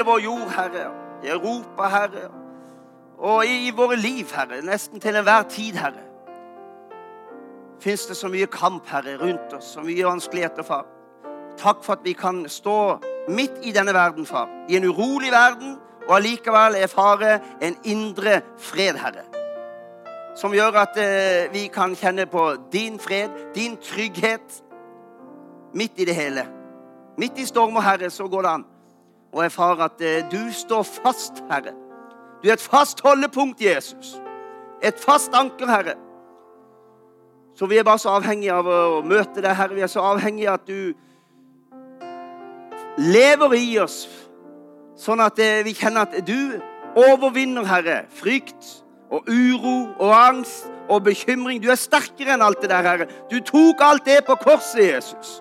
hele vår jord, Herre. I Europa, Herre. Og i, våre liv, Herre. Nesten til enhver tid, Herre. Fins det så mye kamp, Herre, rundt oss. Så mye vanskeligheter, far. Takk for at vi kan stå midt i denne verden, far. I en urolig verden, og allikevel erfare en indre fred, Herre. Som gjør at eh, vi kan kjenne på din fred, din trygghet, midt i det hele. Midt i stormer, Herre, så går det an å erfare at eh, du står fast, Herre. Du er et fast holdepunkt, Jesus. Et fast anker, Herre. Så vi er bare så avhengige av å møte deg, Herre. Vi er så avhengige av at du lever i oss, sånn at eh, vi kjenner at du overvinner, Herre, frykt og uro og angst og bekymring. Du er sterkere enn alt det der, Herre. Du tok alt det på korset, Jesus.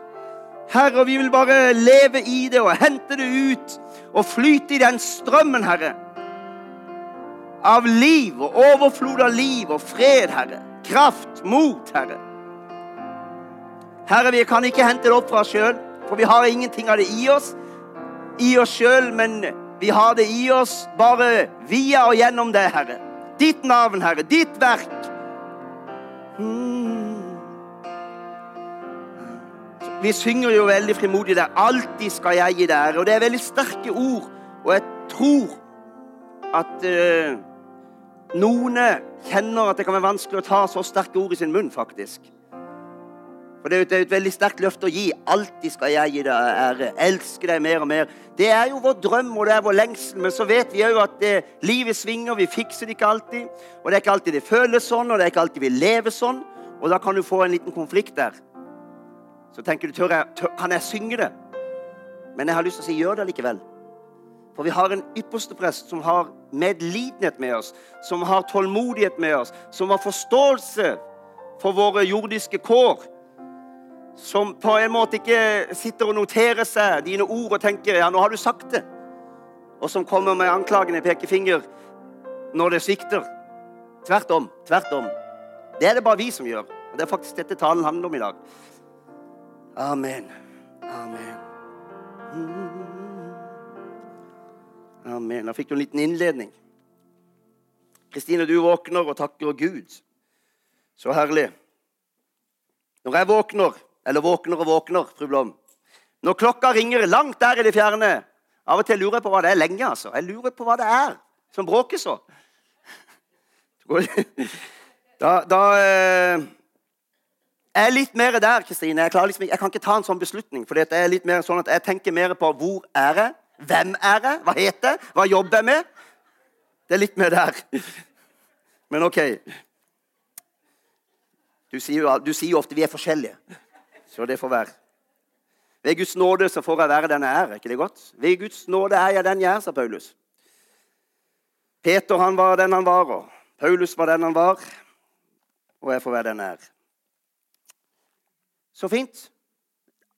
Herre, vi vil bare leve i det og hente det ut og flyte i den strømmen, Herre. Av liv og overflod av liv og fred, Herre. Kraft, mot, Herre. Herre, vi kan ikke hente det opp fra oss sjøl, for vi har ingenting av det i oss. I oss sjøl, men vi har det i oss bare via og gjennom det, Herre. Ditt navn, Herre. Ditt verk. Vi synger jo veldig frimodig der. Alltid skal jeg gi deg. Og det er veldig sterke ord. Og jeg tror at uh, noen kjenner at det kan være vanskelig å ta så sterke ord i sin munn, faktisk. For det er, er et veldig sterkt løfte å gi. Alltid skal jeg gi deg ære. Elske deg mer og mer. Det er jo vår drøm og det er vår lengsel, men så vet vi òg at det, livet svinger. Vi fikser det ikke alltid. Og det er ikke alltid det føles sånn, og det er ikke alltid vi lever sånn. Og da kan du få en liten konflikt der. Så tenker du tør jeg, tør, kan jeg synge det? Men jeg har lyst til å si gjør det likevel. For vi har en ypperste prest som har medlidenhet med oss, som har tålmodighet med oss, som har forståelse for våre jordiske kår. Som på en måte ikke sitter og noterer seg dine ord og tenker ja, nå har du sagt det. Og som kommer med anklagende pekefinger når det svikter. Tvert om. Tvert om. Det er det bare vi som gjør. Og Det er faktisk dette talen handler om i dag. Amen. Amen. Amen. Da fikk du en liten innledning. Kristine, du våkner og takker Gud. Så herlig. Når jeg våkner, eller våkner og våkner, fru Blom Når klokka ringer langt der i det fjerne Av og til lurer jeg på hva det er lenge. altså. Jeg lurer på hva det er som bråker så. Da, da eh, jeg er litt mer der, Kristine. Jeg, liksom, jeg, kan ikke ta en sånn beslutning. For det er litt mer sånn at jeg tenker mer på hvor er jeg? Hvem er jeg? Hva heter jeg? Hva jobber jeg med? Det er litt mer der. Men OK. Du sier, jo, du sier jo ofte vi er forskjellige, så det får være. Ved Guds nåde så får jeg være den jeg er. ikke det godt? Ved Guds nåde er jeg den jeg er, sa Paulus. Peter han var den han var, og Paulus var den han var. Og jeg får være den jeg er. Så fint.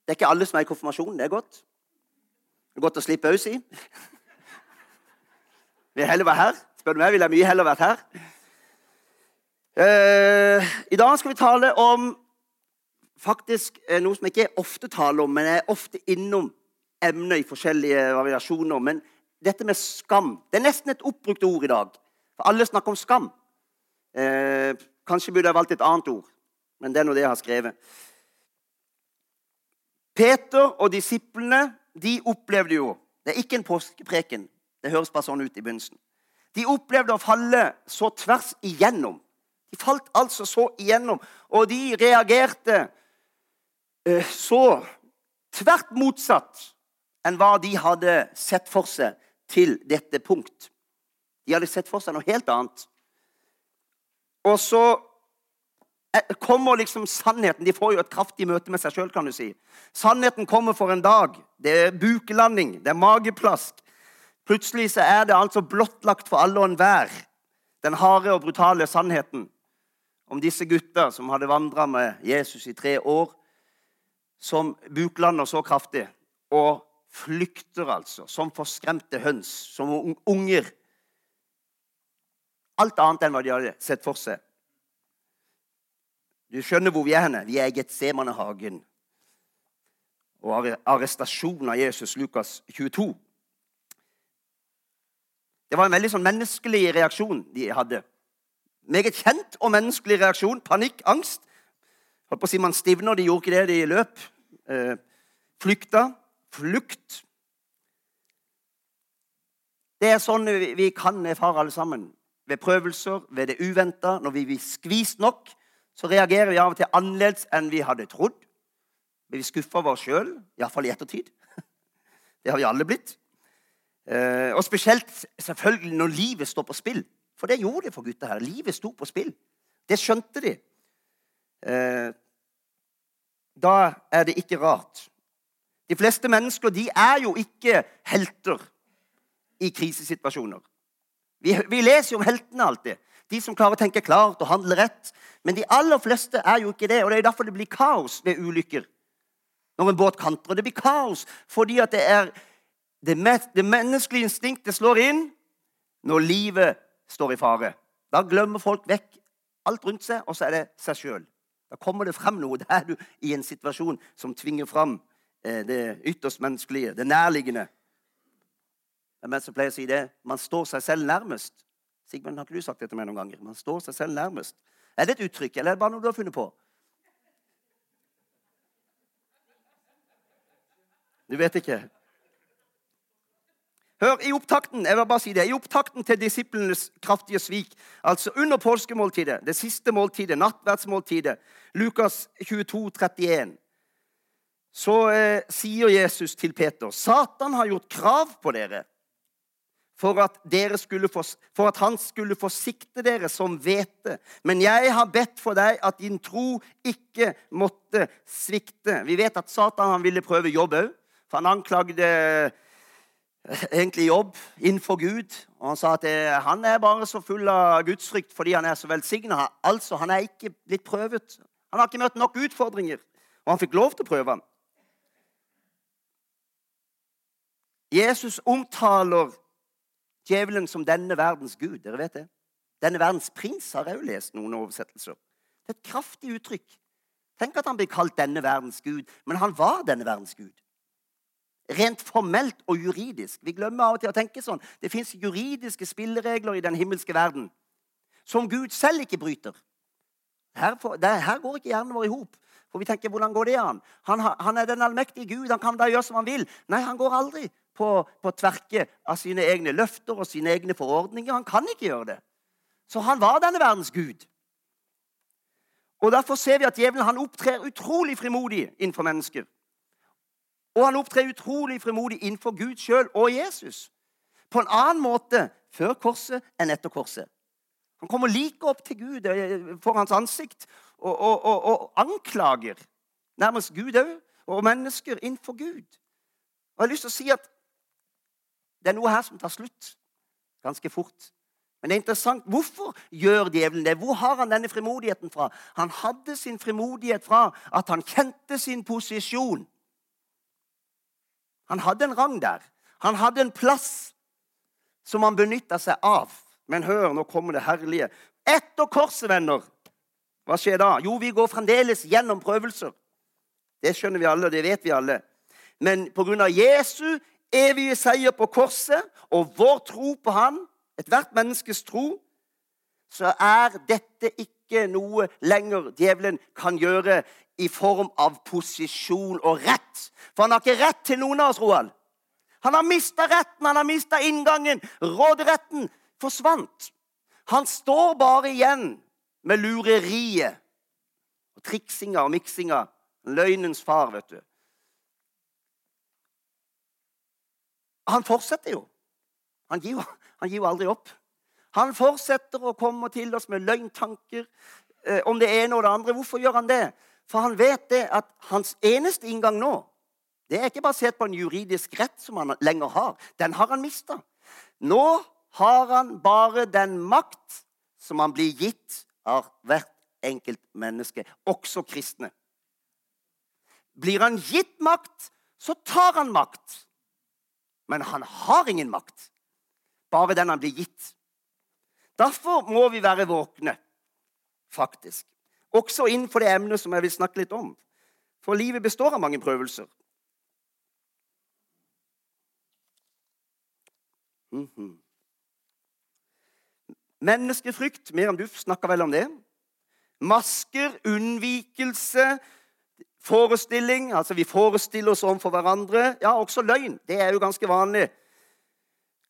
Det er ikke alle som er i konfirmasjonen. Det er godt. Det er godt å slippe aus i. Vil heller være her. Spør du meg, vil jeg mye heller vært her. Uh, I dag skal vi tale om faktisk uh, noe som jeg ikke ofte taler om, men jeg er ofte innom emner i forskjellige variasjoner. Men dette med skam Det er nesten et oppbrukt ord i dag. For alle snakker om skam. Uh, kanskje burde jeg valgt et annet ord, men det er nå det jeg har skrevet. Peter og disiplene de opplevde jo Det er ikke en påskepreken. Det høres bare sånn ut i begynnelsen. De opplevde å falle så tvers igjennom. De falt altså så igjennom, og de reagerte eh, så tvert motsatt enn hva de hadde sett for seg til dette punkt. De hadde sett for seg noe helt annet. Og så kommer liksom sannheten. De får jo et kraftig møte med seg sjøl, kan du si. Sannheten kommer for en dag. Det er bukelanding, det er mageplask. Plutselig så er det altså blottlagt for alle og enhver, den harde og brutale sannheten om disse gutta som hadde vandra med Jesus i tre år, som buklander så kraftig og flykter, altså, som forskremte høns, som unger. Alt annet enn hva de hadde sett for seg. Du skjønner hvor vi er henne. Vi er i Getsemanehagen. Og arrestasjonen av Jesus, Lukas 22. Det var en veldig sånn menneskelig reaksjon de hadde. Meget kjent og menneskelig reaksjon. Panikk, angst. Holdt på å si Man stivner, de gjorde ikke det, de løp. Eh, flykta. Flukt. Det er sånn vi kan erfare alle sammen. Ved prøvelser, ved det uventa. Når vi blir skvist nok, så reagerer vi av og til annerledes enn vi hadde trodd. Men vi skuffer over oss sjøl, iallfall i ettertid. Det har vi alle blitt. Eh, og spesielt selvfølgelig når livet står på spill. For det gjorde det for gutta her. Livet sto på spill. Det skjønte de. Eh, da er det ikke rart. De fleste mennesker de er jo ikke helter i krisesituasjoner. Vi, vi leser jo om heltene alltid. De som klarer å tenke klart og handle rett. Men de aller fleste er jo ikke det. og Det er derfor det blir kaos ved ulykker. Når en båt kantrer. Det blir kaos fordi at det er det, det menneskelige instinktet slår inn når livet står i fare. Da glemmer folk vekk alt rundt seg, og så er det seg sjøl. Da kommer det frem noe. Da er du i en situasjon som tvinger frem eh, det ytterst menneskelige, det nærliggende. Det er som pleier å si det? Man står seg selv nærmest. Sigmund, har ikke du sagt dette med noen ganger? Man står seg selv nærmest. Er det et uttrykk, eller er det bare noe du har funnet på? Du vet ikke. Hør, i opptakten jeg vil bare si det, i opptakten til disiplenes kraftige svik, altså under påskemåltidet, det siste måltidet, nattverdsmåltidet, Lukas 22, 31, så eh, sier Jesus til Peter.: Satan har gjort krav på dere for at, få, for at, han skulle forsikte dere som hvete. Men jeg har bedt for deg at din tro ikke måtte svikte. Vi vet at Satan ville prøve jobb òg, for han anklagde eh, egentlig jobb innenfor Gud. Og han sa at det, eh, han er bare så full av gudsfrykt fordi han er så velsigna. Altså, han er ikke blitt prøvet. Han har ikke møtt nok utfordringer, og han fikk lov til å prøve ham. Jesus omtaler djevelen som denne verdens gud. Dere vet det? Denne verdens prins har jeg jo lest noen oversettelser. Det er et kraftig uttrykk. Tenk at han blir kalt denne verdens gud, men han var denne verdens gud. Rent formelt og juridisk. Vi glemmer av og til å tenke sånn. Det fins juridiske spilleregler i den himmelske verden som Gud selv ikke bryter. Her, for, der, her går ikke hjernen vår i hop. For vi tenker, hvordan går det an? Han, han, er den allmektige Gud. Han kan da gjøre som han vil. Nei, han går aldri på, på tverke av sine egne løfter og sine egne forordninger. Han kan ikke gjøre det. Så han var denne verdens gud. Og Derfor ser vi at djevelen han opptrer utrolig frimodig innenfor mennesker. Og han opptrer utrolig frimodig innenfor Gud sjøl og Jesus. På en annen måte før korset enn etter korset. Han kommer like opp til Gud eh, for hans ansikt og, og, og, og anklager nærmest Gud òg, og mennesker innenfor Gud. Og Jeg har lyst til å si at det er noe her som tar slutt ganske fort. Men det er interessant. Hvorfor gjør djevelen det? Hvor har han denne frimodigheten fra? Han hadde sin frimodighet fra at han kjente sin posisjon. Han hadde en rang der. Han hadde en plass som han benytta seg av. Men hør, nå kommer det herlige. Etter korset, venner, hva skjer da? Jo, vi går fremdeles gjennom prøvelser. Det skjønner vi alle, det vet vi alle. Men pga. Jesu evige seier på korset og vår tro på Han, ethvert menneskes tro, så er dette ikke noe lenger djevelen kan gjøre i form av posisjon og rett. For han har ikke rett til noen av oss, Roald. Han har mista retten, han har mista inngangen. Råderetten forsvant. Han står bare igjen med lureriet og triksinga og miksinga. Løgnens far, vet du. Han fortsetter jo. Han gir han gir jo aldri opp. Han fortsetter å komme til oss med løgntanker eh, om det ene og det andre. Hvorfor gjør han det? For han vet det at hans eneste inngang nå det er ikke basert på en juridisk rett som han lenger har. Den har han mista. Nå har han bare den makt som han blir gitt av hvert enkelt menneske, også kristne. Blir han gitt makt, så tar han makt. Men han har ingen makt, bare den han blir gitt. Derfor må vi være våkne, faktisk. Også innenfor det emnet som jeg vil snakke litt om. For livet består av mange prøvelser. Mm -hmm. Menneskefrykt. Miriam, du snakka vel om det? Masker, unnvikelse, forestilling. Altså vi forestiller oss overfor hverandre. Ja, også løgn. Det er jo ganske vanlig.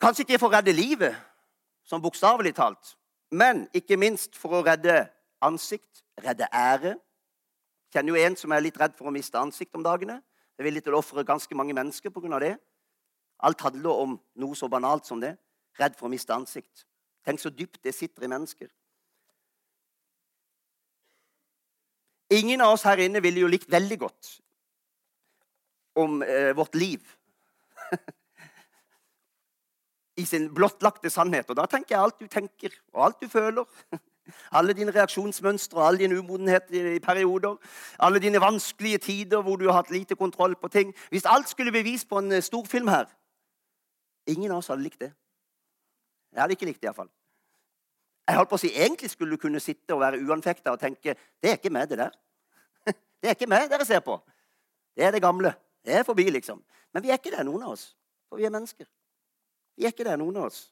Kanskje ikke for å redde livet, som bokstavelig talt, men ikke minst for å redde ansikt, redde ære. Kjenner jo en som er litt redd for å miste ansikt om dagene. Det er villig til å ofre ganske mange mennesker pga. det. Alt handler om noe så banalt som det. Redd for å miste ansikt. Tenk så dypt det sitter i mennesker. Ingen av oss her inne ville jo likt veldig godt om eh, vårt liv i sin blottlagte sannhet. Og da tenker jeg alt du tenker, og alt du føler. Alle dine reaksjonsmønstre all din umodenhet i perioder. Alle dine vanskelige tider hvor du har hatt lite kontroll på ting. Hvis alt skulle bli vist på en eh, storfilm her Ingen av oss hadde likt det. Jeg hadde ikke likt det iallfall. Jeg holdt på å si, Egentlig skulle du kunne sitte og være uanfekta og tenke det er ikke meg, det der. Det er ikke meg dere ser på. Det er det gamle. Det er forbi, liksom. Men vi er ikke det, noen av oss. For vi er mennesker. Vi er ikke det, noen av oss.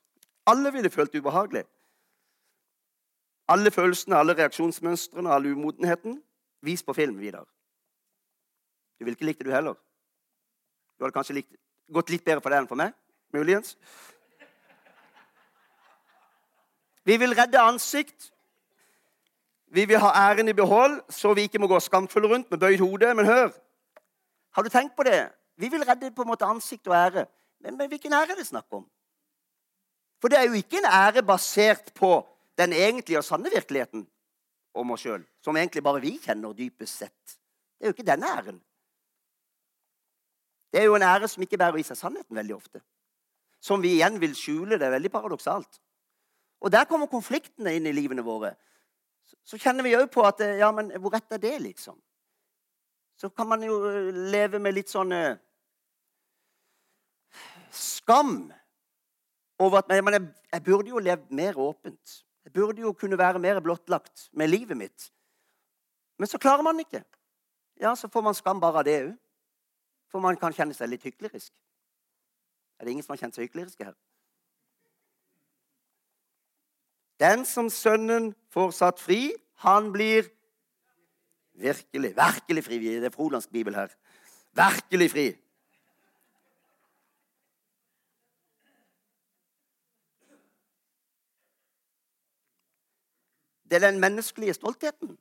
Alle ville følt ubehagelig. Alle følelsene, alle reaksjonsmønstrene, all umodenheten. Vis på film, Vidar. Du ville ikke likt det, du heller. Du hadde kanskje likt, gått litt bedre for deg enn for meg. Muligens. Vi vil redde ansikt. Vi vil ha æren i behold, så vi ikke må gå skamfulle rundt med bøyd hode. Men hør, har du tenkt på det? Vi vil redde på en måte ansikt og ære. Men, men hvilken ære er det snakk om? For det er jo ikke en ære basert på den egentlige og sanne virkeligheten om oss sjøl, som egentlig bare vi kjenner dypest sett. Det er jo ikke den æren. Det er jo en ære som ikke bærer i seg sannheten veldig ofte. Som vi igjen vil skjule. Det er veldig paradoksalt. Og der kommer konfliktene inn i livene våre. Så kjenner vi òg på at ja, men hvor rett er det, liksom? Så kan man jo leve med litt sånn skam over at men jeg, jeg burde jo levd mer åpent. Jeg burde jo kunne være mer blottlagt med livet mitt. Men så klarer man ikke. Ja, så får man skam bare av det òg. For man kan kjenne seg litt hyklerisk. Er det ingen som har kjent seg hykleriske her? Den som Sønnen får satt fri, han blir virkelig, virkelig fri. Det er frolandsk bibel her. Virkelig fri. Det er den menneskelige stoltheten.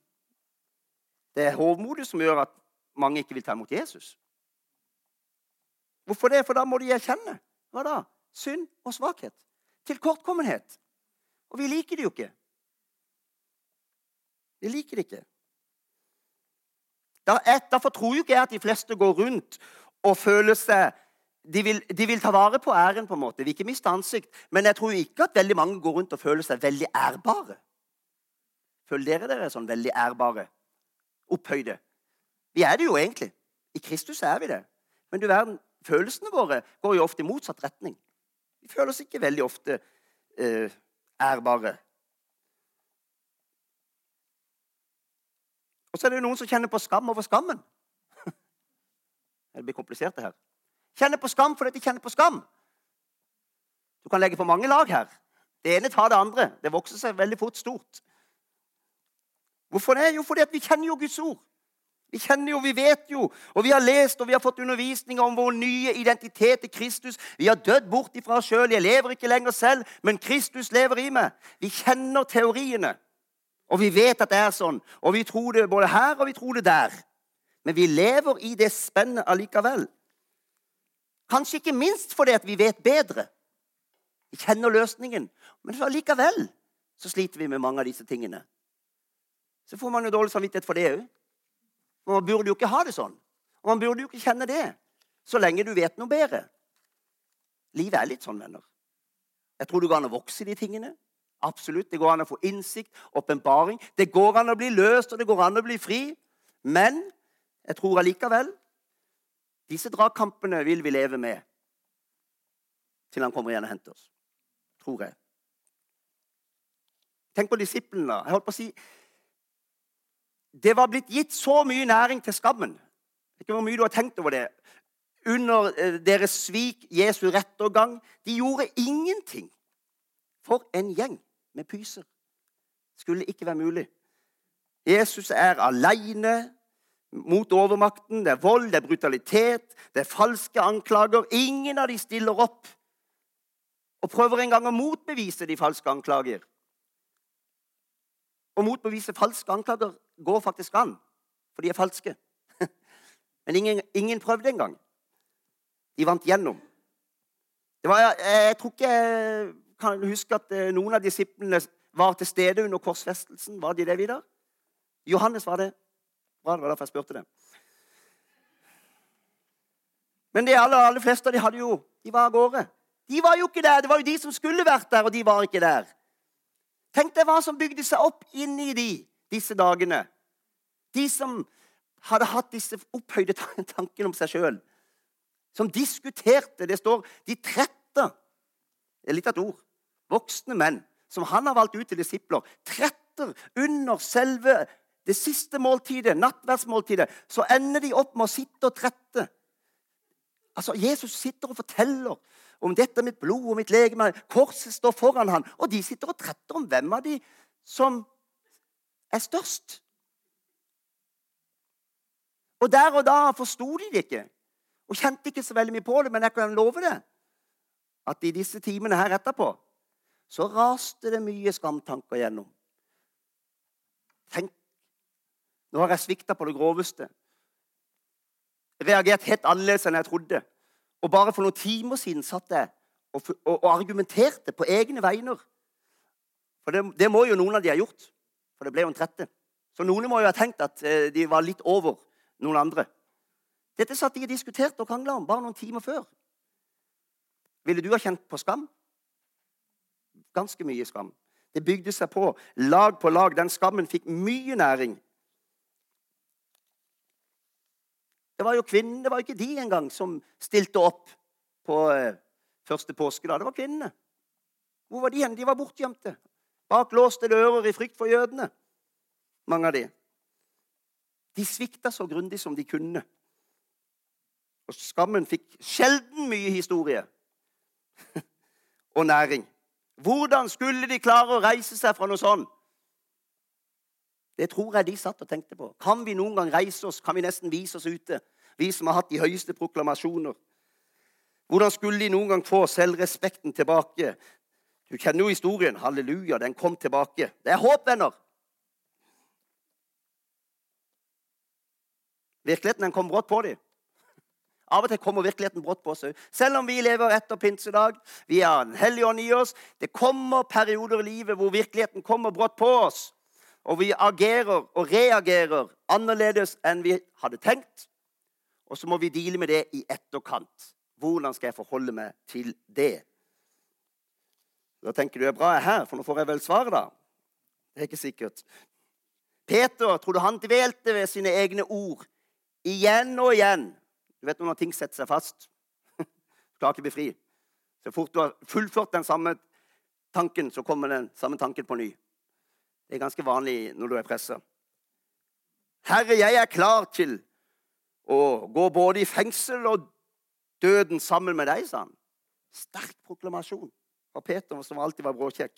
Det er hovmodet som gjør at mange ikke vil ta imot Jesus. Hvorfor det? For da må de erkjenne hva da? synd og svakhet. Tilkortkommenhet. Og vi liker det jo ikke. Vi liker det ikke. Derfor tror jo ikke jeg at de fleste går rundt og føler seg de vil, de vil, ta vare på æren, på en måte. Vi vil ikke miste ansikt. Men jeg tror ikke at veldig mange går rundt og føler seg veldig ærbare. Føler dere dere sånn veldig ærbare? Opphøyde? Vi er det jo egentlig. I Kristus er vi det. Men du verden, følelsene våre går jo ofte i motsatt retning. Vi føler oss ikke veldig ofte eh, ærbare. Og så er det jo noen som kjenner på skam over skammen. Det blir komplisert, det her. Kjenner på skam fordi de kjenner på skam. Du kan legge på mange lag her. Det ene tar det andre. Det vokser seg veldig fort stort. Hvorfor det? Jo, fordi vi kjenner jo Guds ord. Vi kjenner jo, vi vet jo, og vi har lest og vi har fått undervisning om vår nye identitet i Kristus. Vi har dødd bort ifra oss sjøl. Jeg lever ikke lenger selv, men Kristus lever i meg. Vi kjenner teoriene, og vi vet at det er sånn. Og vi tror det både her og vi tror det der. Men vi lever i det spennet allikevel. Kanskje ikke minst fordi vi vet bedre. Vi kjenner løsningen. Men allikevel så sliter vi med mange av disse tingene så får man jo dårlig samvittighet for det òg. Man burde jo ikke ha det sånn. Og man burde jo ikke kjenne det så lenge du vet noe bedre. Livet er litt sånn, venner. Jeg tror det går an å vokse i de tingene. Absolutt. Det går an å få innsikt, åpenbaring. Det går an å bli løst, og det går an å bli fri. Men jeg tror allikevel disse dragkampene vil vi leve med til han kommer igjen og henter oss. Tror jeg. Tenk på disiplene. Jeg holdt på å si, det var blitt gitt så mye næring til skammen. Ikke hvor mye du har tenkt over det. Under eh, deres svik, Jesu rettergang. De gjorde ingenting. For en gjeng med pyser. Skulle ikke være mulig. Jesus er aleine mot overmakten. Det er vold, det er brutalitet, det er falske anklager. Ingen av de stiller opp og prøver en gang å motbevise de falske anklager. Å motbevise falske anklager går faktisk an, for de er falske. Men ingen, ingen prøvde engang. De vant gjennom. Var, jeg tror ikke jeg kan huske at eh, noen av disiplene var til stede under korsfestelsen. Var de det, Vidar? Johannes var det. Bra, det var derfor jeg spurte det. Men de aller, aller fleste de hadde jo, de var av gårde. De var jo ikke der. Det var jo de som skulle vært der, og de var ikke der. Tenk deg hva som bygde seg opp inni de disse dagene. De som hadde hatt disse opphøyde tankene om seg sjøl. Som diskuterte. Det står de trette. Det er litt av et ord. Voksne menn som han har valgt ut til disipler. Tretter under selve det siste måltidet, nattverdsmåltidet. Så ender de opp med å sitte og trette. Altså, Jesus sitter og forteller om dette mitt blod og mitt legeme. Korset står foran ham, og de sitter og tretter om hvem av de som er størst. Og der og da forsto de det ikke og kjente ikke så veldig mye på det, men jeg kan love det at i disse timene her etterpå så raste det mye skamtanker gjennom. Tenk, nå har jeg svikta på det groveste. Reagert helt annerledes enn jeg trodde. Og bare for noen timer siden satt jeg og, og, og argumenterte på egne vegner. For det, det, må jo noen av de ha gjort, for det ble jo en trette. Så noen må jo ha tenkt at eh, de var litt over noen andre. Dette satt de og diskuterte og krangla om bare noen timer før. Ville du ha kjent på skam? Ganske mye skam. Det bygde seg på lag på lag. Den skammen fikk mye næring. Det var jo kvinnene, det var jo ikke de engang som stilte opp på eh, første påskedag. Det var kvinnene. Hvor var de hen? De var bortgjemte. Bak låste dører i frykt for jødene, mange av de. De svikta så grundig som de kunne. Og skammen fikk sjelden mye historie og næring. Hvordan skulle de klare å reise seg fra noe sånt? Det tror jeg de satt og tenkte på. Kan vi noen gang reise oss? Kan vi nesten vise oss ute? Vi som har hatt de høyeste proklamasjoner. Hvordan skulle de noen gang få selvrespekten tilbake? Du kjenner jo historien. Halleluja, den kom tilbake. Det er håp, venner. Virkeligheten den kom brått på dem. Av og til kommer virkeligheten brått på oss òg. Selv om vi lever etter pinsedag, vi har en hellig ånd i oss. Det kommer perioder i livet hvor virkeligheten kommer brått på oss. Og vi agerer og reagerer annerledes enn vi hadde tenkt. Og så må vi deale med det i etterkant. Hvordan skal jeg forholde meg til det? Da tenker du det er bra jeg er her, for nå får jeg vel svaret, da. Det er ikke sikkert. Peter trodde han dvelte ved sine egne ord igjen og igjen. Du vet når ting setter seg fast. Du klarer ikke å bli fri. Så fort du har fullført den samme tanken, så kommer den samme tanken på ny. Det er ganske vanlig når du er pressa. Herre, jeg er klar til å gå både i fengsel og døden sammen med deg, sa han. Sterk proklamasjon fra Peter, som alltid var bråkjekk.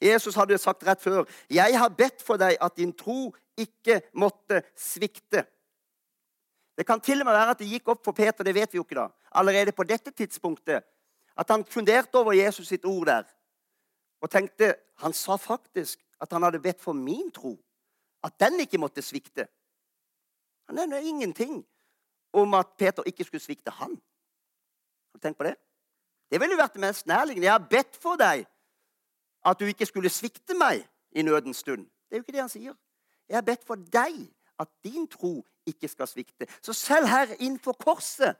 Jesus hadde sagt rett før, 'Jeg har bedt for deg at din tro ikke måtte svikte'. Det kan til og med være at det gikk opp for Peter, det vet vi jo ikke da, allerede på dette tidspunktet, at han funderte over Jesus sitt ord der og tenkte Han sa faktisk at han hadde bedt for min tro. At den ikke måtte svikte. Han nevner ingenting om at Peter ikke skulle svikte han. Har du tenkt på det? Det ville vært det mest nærliggende. Jeg har bedt for deg at du ikke skulle svikte meg i nødens stund. Det er jo ikke det han sier. Jeg har bedt for deg at din tro ikke skal svikte. Så selv her innenfor korset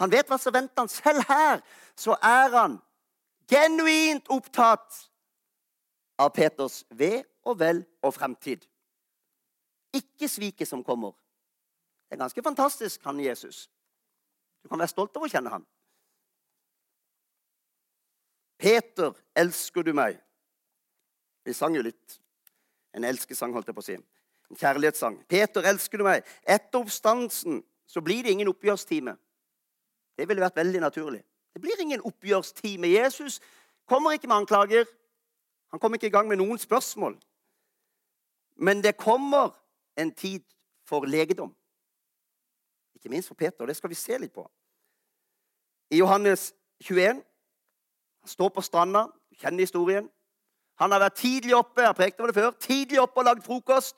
Han vet hva som venter han. Selv her så er han genuint opptatt av Peters ve og vel og fremtid. Ikke sviket som kommer. Det er ganske fantastisk, han Jesus. Du kan være stolt over å kjenne han. Peter, elsker du meg? Vi sang jo litt. En elskesang, holdt jeg på å si. Kjærlighetssang. Peter, elsker du meg? Etter oppstandelsen så blir det ingen oppgjørstime. Det ville vært veldig naturlig. Det blir ingen oppgjørstime. Jesus kommer ikke med anklager. Han kommer ikke i gang med noen spørsmål. Men det kommer en tid for legedom. Ikke minst for Peter. Det skal vi se litt på. I Johannes 21 Han står på stranda. Du kjenner historien. Han har vært tidlig oppe jeg har prekt om det før, tidlig oppe og lagd frokost.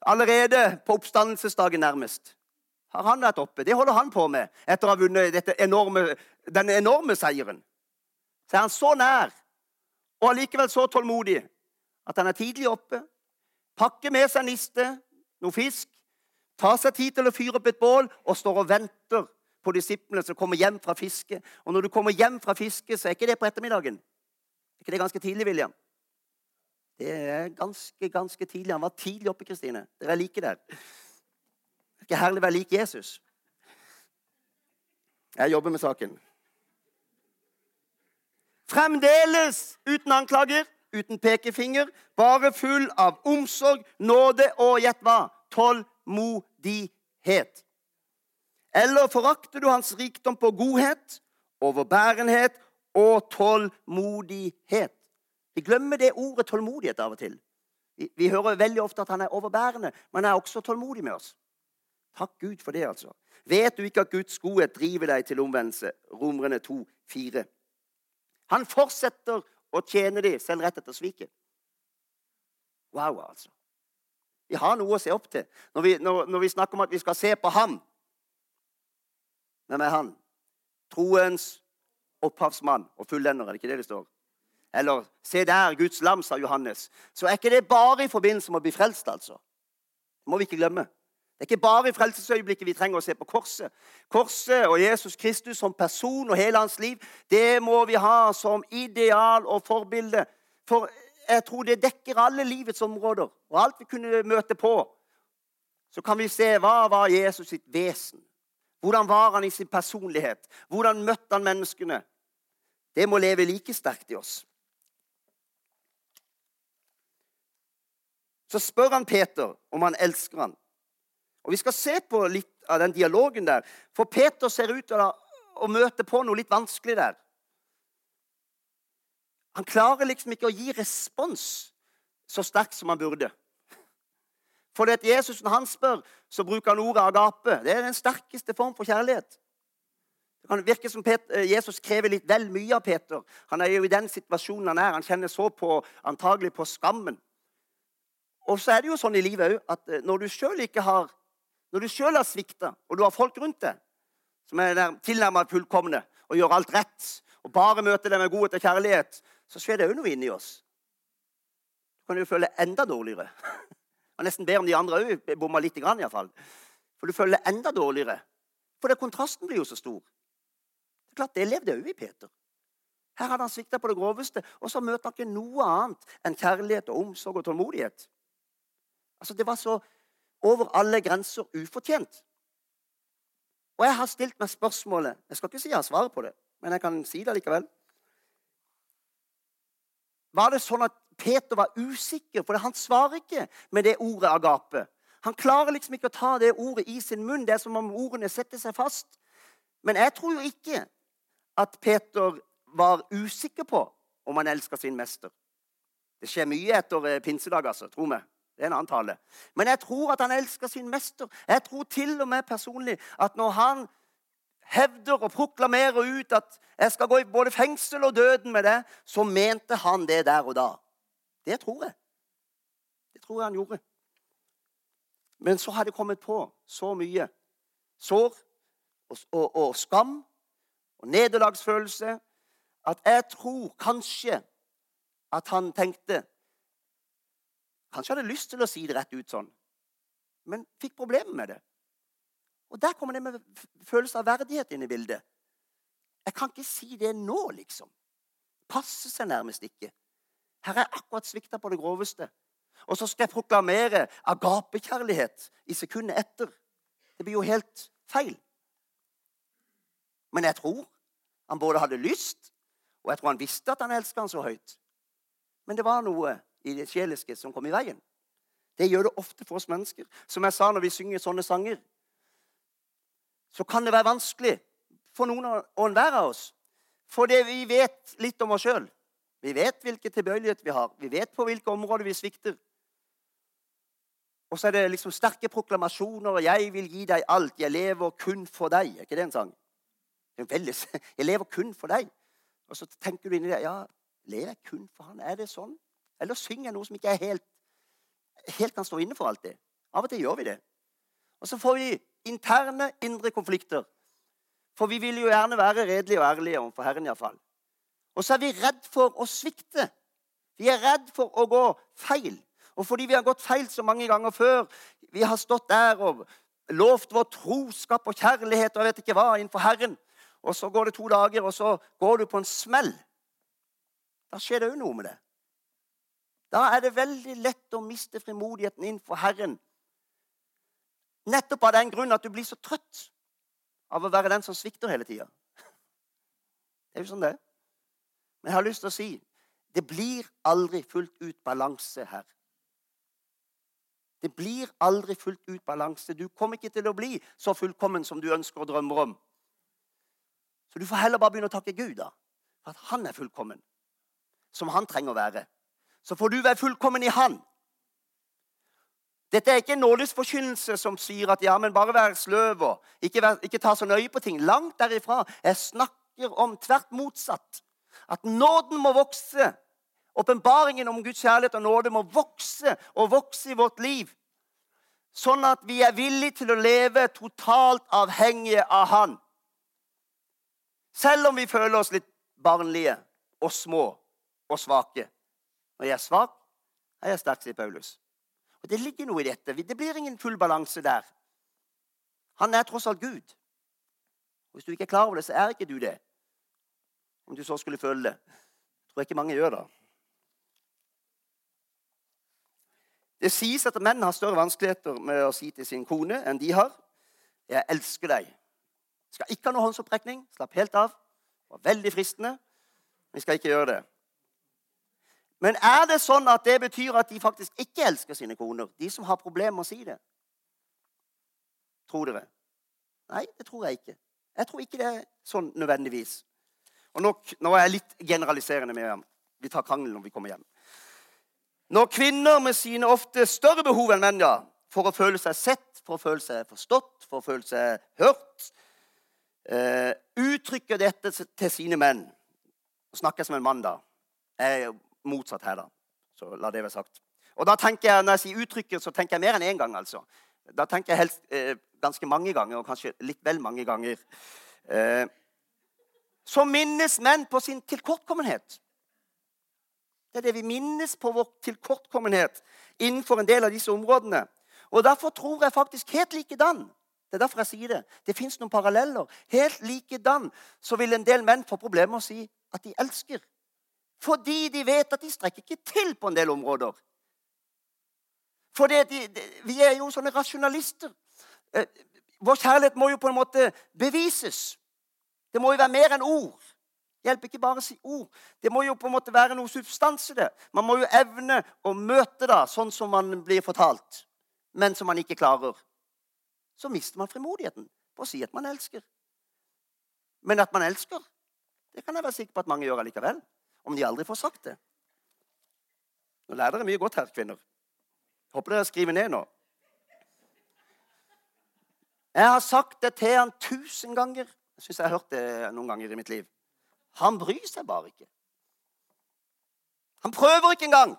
Allerede på oppstandelsesdagen nærmest har han vært oppe. Det holder han på med etter å ha vunnet enorme, denne enorme seieren. Så er han så nær og allikevel så tålmodig at han er tidlig oppe, pakker med seg niste, noe fisk, tar seg tid til å fyre opp et bål og står og venter på disiplene som kommer hjem fra fiske. Og når du kommer hjem fra fiske, så er ikke det på ettermiddagen. Er ikke det ganske tidlig, William? Det er ganske, ganske tidlig. Han var tidlig oppe, Kristine. Dere er like der. Det er ikke herlig å være lik Jesus. Jeg jobber med saken. Fremdeles uten anklager, uten pekefinger, bare full av omsorg, nåde og gjett hva? Tålmodighet. Eller forakter du hans rikdom på godhet, overbærenhet og tålmodighet? Vi glemmer det ordet tålmodighet av og til. Vi, vi hører veldig ofte at han er overbærende, men han er også tålmodig med oss. Takk Gud for det, altså. Vet du ikke at Guds godhet driver deg til omvendelse? Romerne 2, 4. Han fortsetter å tjene dem selv rett etter sviket. Wow, altså. Vi har noe å se opp til. Når vi, når, når vi snakker om at vi skal se på ham Hvem er han? Troens opphavsmann og fullender, er det ikke det det står? Eller 'Se der, Guds lam', sa Johannes. Så er ikke det bare i forbindelse med å bli frelst, altså. Det må vi ikke glemme. Det er ikke bare i frelsesøyeblikket vi trenger å se på korset. Korset og Jesus Kristus som person og hele hans liv, det må vi ha som ideal og forbilde. For jeg tror det dekker alle livets områder og alt vi kunne møte på. Så kan vi se hva var Jesus sitt vesen. Hvordan var han i sin personlighet? Hvordan møtte han menneskene? Det må leve like sterkt i oss. Så spør han Peter om han elsker han. Og Vi skal se på litt av den dialogen der. For Peter ser ut til å møte på noe litt vanskelig der. Han klarer liksom ikke å gi respons så sterkt som han burde. For det at Jesus, når han spør, så bruker han ordet agape. Det er den sterkeste form for kjærlighet. Det kan virke som Peter, eh, Jesus krever litt vel mye av Peter. Han er jo i den situasjonen han er. Han kjenner så på, antagelig på skammen. Og så er det jo sånn i livet òg at eh, når du sjøl har når du sjøl har svikta, og du har folk rundt deg som er tilnærmet fullkomne og gjør alt rett, og bare møter deg med godhet og kjærlighet, så skjer det òg noe inni oss. Du kan jo føle enda dårligere. Og nesten bedre om de andre òg bomma litt, iallfall. For du føler enda dårligere. For det, kontrasten blir jo så stor. Det er klart, det levde òg i Peter. Her hadde han svikta på det groveste, og så møter han ikke noe annet enn kjærlighet og omsorg og tålmodighet. Altså, Det var så over alle grenser ufortjent. Og jeg har stilt meg spørsmålet Jeg skal ikke si jeg har svaret på det, men jeg kan si det likevel. Var det sånn at Peter var usikker? For han svarer ikke med det ordet agape. Han klarer liksom ikke å ta det ordet i sin munn. Det er som om ordene setter seg fast. Men jeg tror jo ikke at Peter var usikker på om han elska sin mester. Det skjer mye etter eh, pinsedag, altså. Tro meg. Det er en annen tale. Men jeg tror at han elsker sin mester. Jeg tror til og med personlig at når han hevder og proklamerer ut at 'jeg skal gå i både fengsel og døden med det', så mente han det der og da. Det tror jeg. Det tror jeg han gjorde. Men så har det kommet på så mye sår og, og, og skam og nederlagsfølelse at jeg tror kanskje at han tenkte Kanskje hadde lyst til å si det rett ut sånn, men fikk problemer med det. Og Der kommer det med følelse av verdighet inn i bildet. Jeg kan ikke si det nå, liksom. Passer seg nærmest ikke. Her er akkurat svikta på det groveste. Og så skal jeg proklamere agapekjærlighet i sekundet etter. Det blir jo helt feil. Men jeg tror han både hadde lyst, og jeg tror han visste at han elska han så høyt. Men det var noe i det sjeliske som kom i veien. Det gjør det ofte for oss mennesker. Som jeg sa når vi synger sånne sanger, så kan det være vanskelig for noen og enhver av oss. Fordi vi vet litt om oss sjøl. Vi vet hvilke tilbøyelighet vi har. Vi vet på hvilke områder vi svikter. Og så er det liksom sterke proklamasjoner. 'Jeg vil gi deg alt. Jeg lever kun for deg.' Er ikke det en sang? Det er veldig, jeg lever kun for deg. Og så tenker du inni deg ja, lever jeg kun for han? Er det sånn? Eller synger noe som ikke er helt, helt kan stå inne for alltid. Av og til gjør vi det. Og så får vi interne, indre konflikter. For vi vil jo gjerne være redelige og ærlige overfor Herren iallfall. Og så er vi redd for å svikte. Vi er redd for å gå feil. Og fordi vi har gått feil så mange ganger før, vi har stått der og lovt vår troskap og kjærlighet og jeg vet ikke hva innenfor Herren, og så går det to dager, og så går du på en smell. Da skjer det òg noe med det. Da er det veldig lett å miste frimodigheten innenfor Herren. Nettopp av den grunn at du blir så trøtt av å være den som svikter hele tida. Det er jo sånn det. Men jeg har lyst til å si det blir aldri fullt ut balanse her. Det blir aldri fullt ut balanse. Du kommer ikke til å bli så fullkommen som du ønsker og drømmer om. Så du får heller bare begynne å takke Gud da, for at han er fullkommen. Som han trenger å være. Så får du være fullkommen i han. Dette er ikke en nådesforkynnelse som sier at ja, men bare vær sløv og ikke, vær, ikke ta så nøye på ting. Langt derifra. Jeg snakker om tvert motsatt. At nåden må vokse. Åpenbaringen om Guds kjærlighet og nåde må vokse og vokse i vårt liv. Sånn at vi er villige til å leve totalt avhengige av Han. Selv om vi føler oss litt barnlige og små og svake. Når jeg er svak, er jeg sterk, sier Paulus. Og Det ligger noe i dette. Det blir ingen full balanse der. Han er tross alt Gud. Hvis du ikke er klar over det, så er ikke du det. Om du så skulle føle det. Jeg tror ikke mange gjør det. Det sies at menn har større vanskeligheter med å si til sin kone enn de har. 'Jeg elsker deg.' Skal ikke ha noe håndsopprekning. Slapp helt av. Det var veldig fristende. Vi skal ikke gjøre det. Men er det sånn at det betyr at de faktisk ikke elsker sine koner? De som har problemer med å si det? Tror dere? Nei, det tror jeg ikke. Jeg tror ikke det er sånn nødvendigvis. Og nå, nå er jeg litt generaliserende med ham. Vi tar krangelen når vi kommer hjem. Når kvinner med sine ofte større behov enn menn, ja, for å føle seg sett, for å føle seg forstått, for å føle seg hørt, uh, uttrykker dette til sine menn Nå snakker jeg som en mann, da. Jeg motsatt her, da. Så la det være sagt. Og da tenker jeg, Når jeg sier uttrykket, så tenker jeg mer enn én gang. altså. Da tenker jeg helst eh, ganske mange ganger, og kanskje litt vel mange ganger. Eh, så minnes menn på sin tilkortkommenhet. Det er det vi minnes på vår tilkortkommenhet innenfor en del av disse områdene. Og Derfor tror jeg faktisk helt likedan. Det er derfor jeg sier det. Det fins noen paralleller. Helt likedan så vil en del menn få problemer med å si at de elsker. Fordi de vet at de strekker ikke til på en del områder. For de, de, vi er jo sånne rasjonalister. Eh, vår kjærlighet må jo på en måte bevises. Det må jo være mer enn ord. Det hjelper ikke bare å si ord. Det må jo på en måte være noe substans i det. Man må jo evne å møte det sånn som man blir fortalt, men som man ikke klarer. Så mister man frimodigheten på å si at man elsker. Men at man elsker, det kan jeg være sikker på at mange gjør allikevel om de aldri får sagt det. Nå lærer dere mye godt her, kvinner. Håper dere skriver ned nå. Jeg har sagt det til han tusen ganger. Jeg syns jeg har hørt det noen ganger i mitt liv. Han bryr seg bare ikke. Han prøver ikke engang.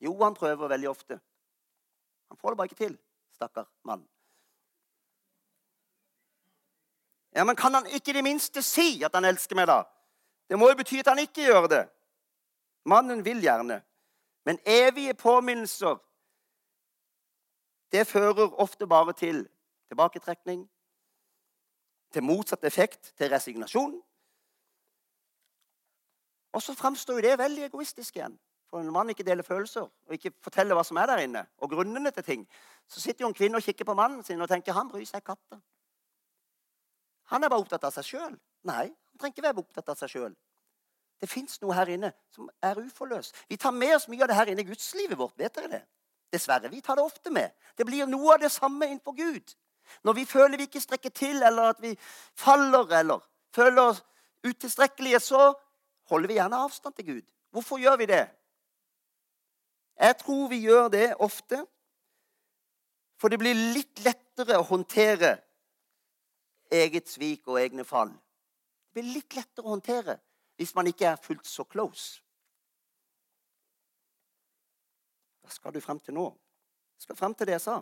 Jo, han prøver veldig ofte. Han får det bare ikke til, stakkar mann. Ja, Men kan han ikke i det minste si at han elsker meg, da? Det må jo bety at han ikke gjør det. Mannen vil gjerne. Men evige påminnelser, det fører ofte bare til tilbaketrekning, til motsatt effekt, til resignasjon. Og så framstår jo det veldig egoistisk igjen. For når man ikke deler følelser og ikke forteller hva som er der inne, og grunnene til ting, så sitter jo en kvinne og kikker på mannen sin og tenker han bryr seg katta. Han er bare opptatt av seg sjøl. Nei, han trenger ikke være opptatt av seg sjøl. Det fins noe her inne som er uforløst. Vi tar med oss mye av det her inne i gudslivet vårt. vet dere det? Dessverre. Vi tar det ofte med. Det blir noe av det samme innenfor Gud. Når vi føler vi ikke strekker til, eller at vi faller, eller føler oss utilstrekkelige, så holder vi gjerne avstand til Gud. Hvorfor gjør vi det? Jeg tror vi gjør det ofte for det blir litt lettere å håndtere eget svik og egne fall. Blir litt lettere å håndtere hvis man ikke er fullt så close. Hva skal du frem til nå? Jeg skal frem til det jeg sa.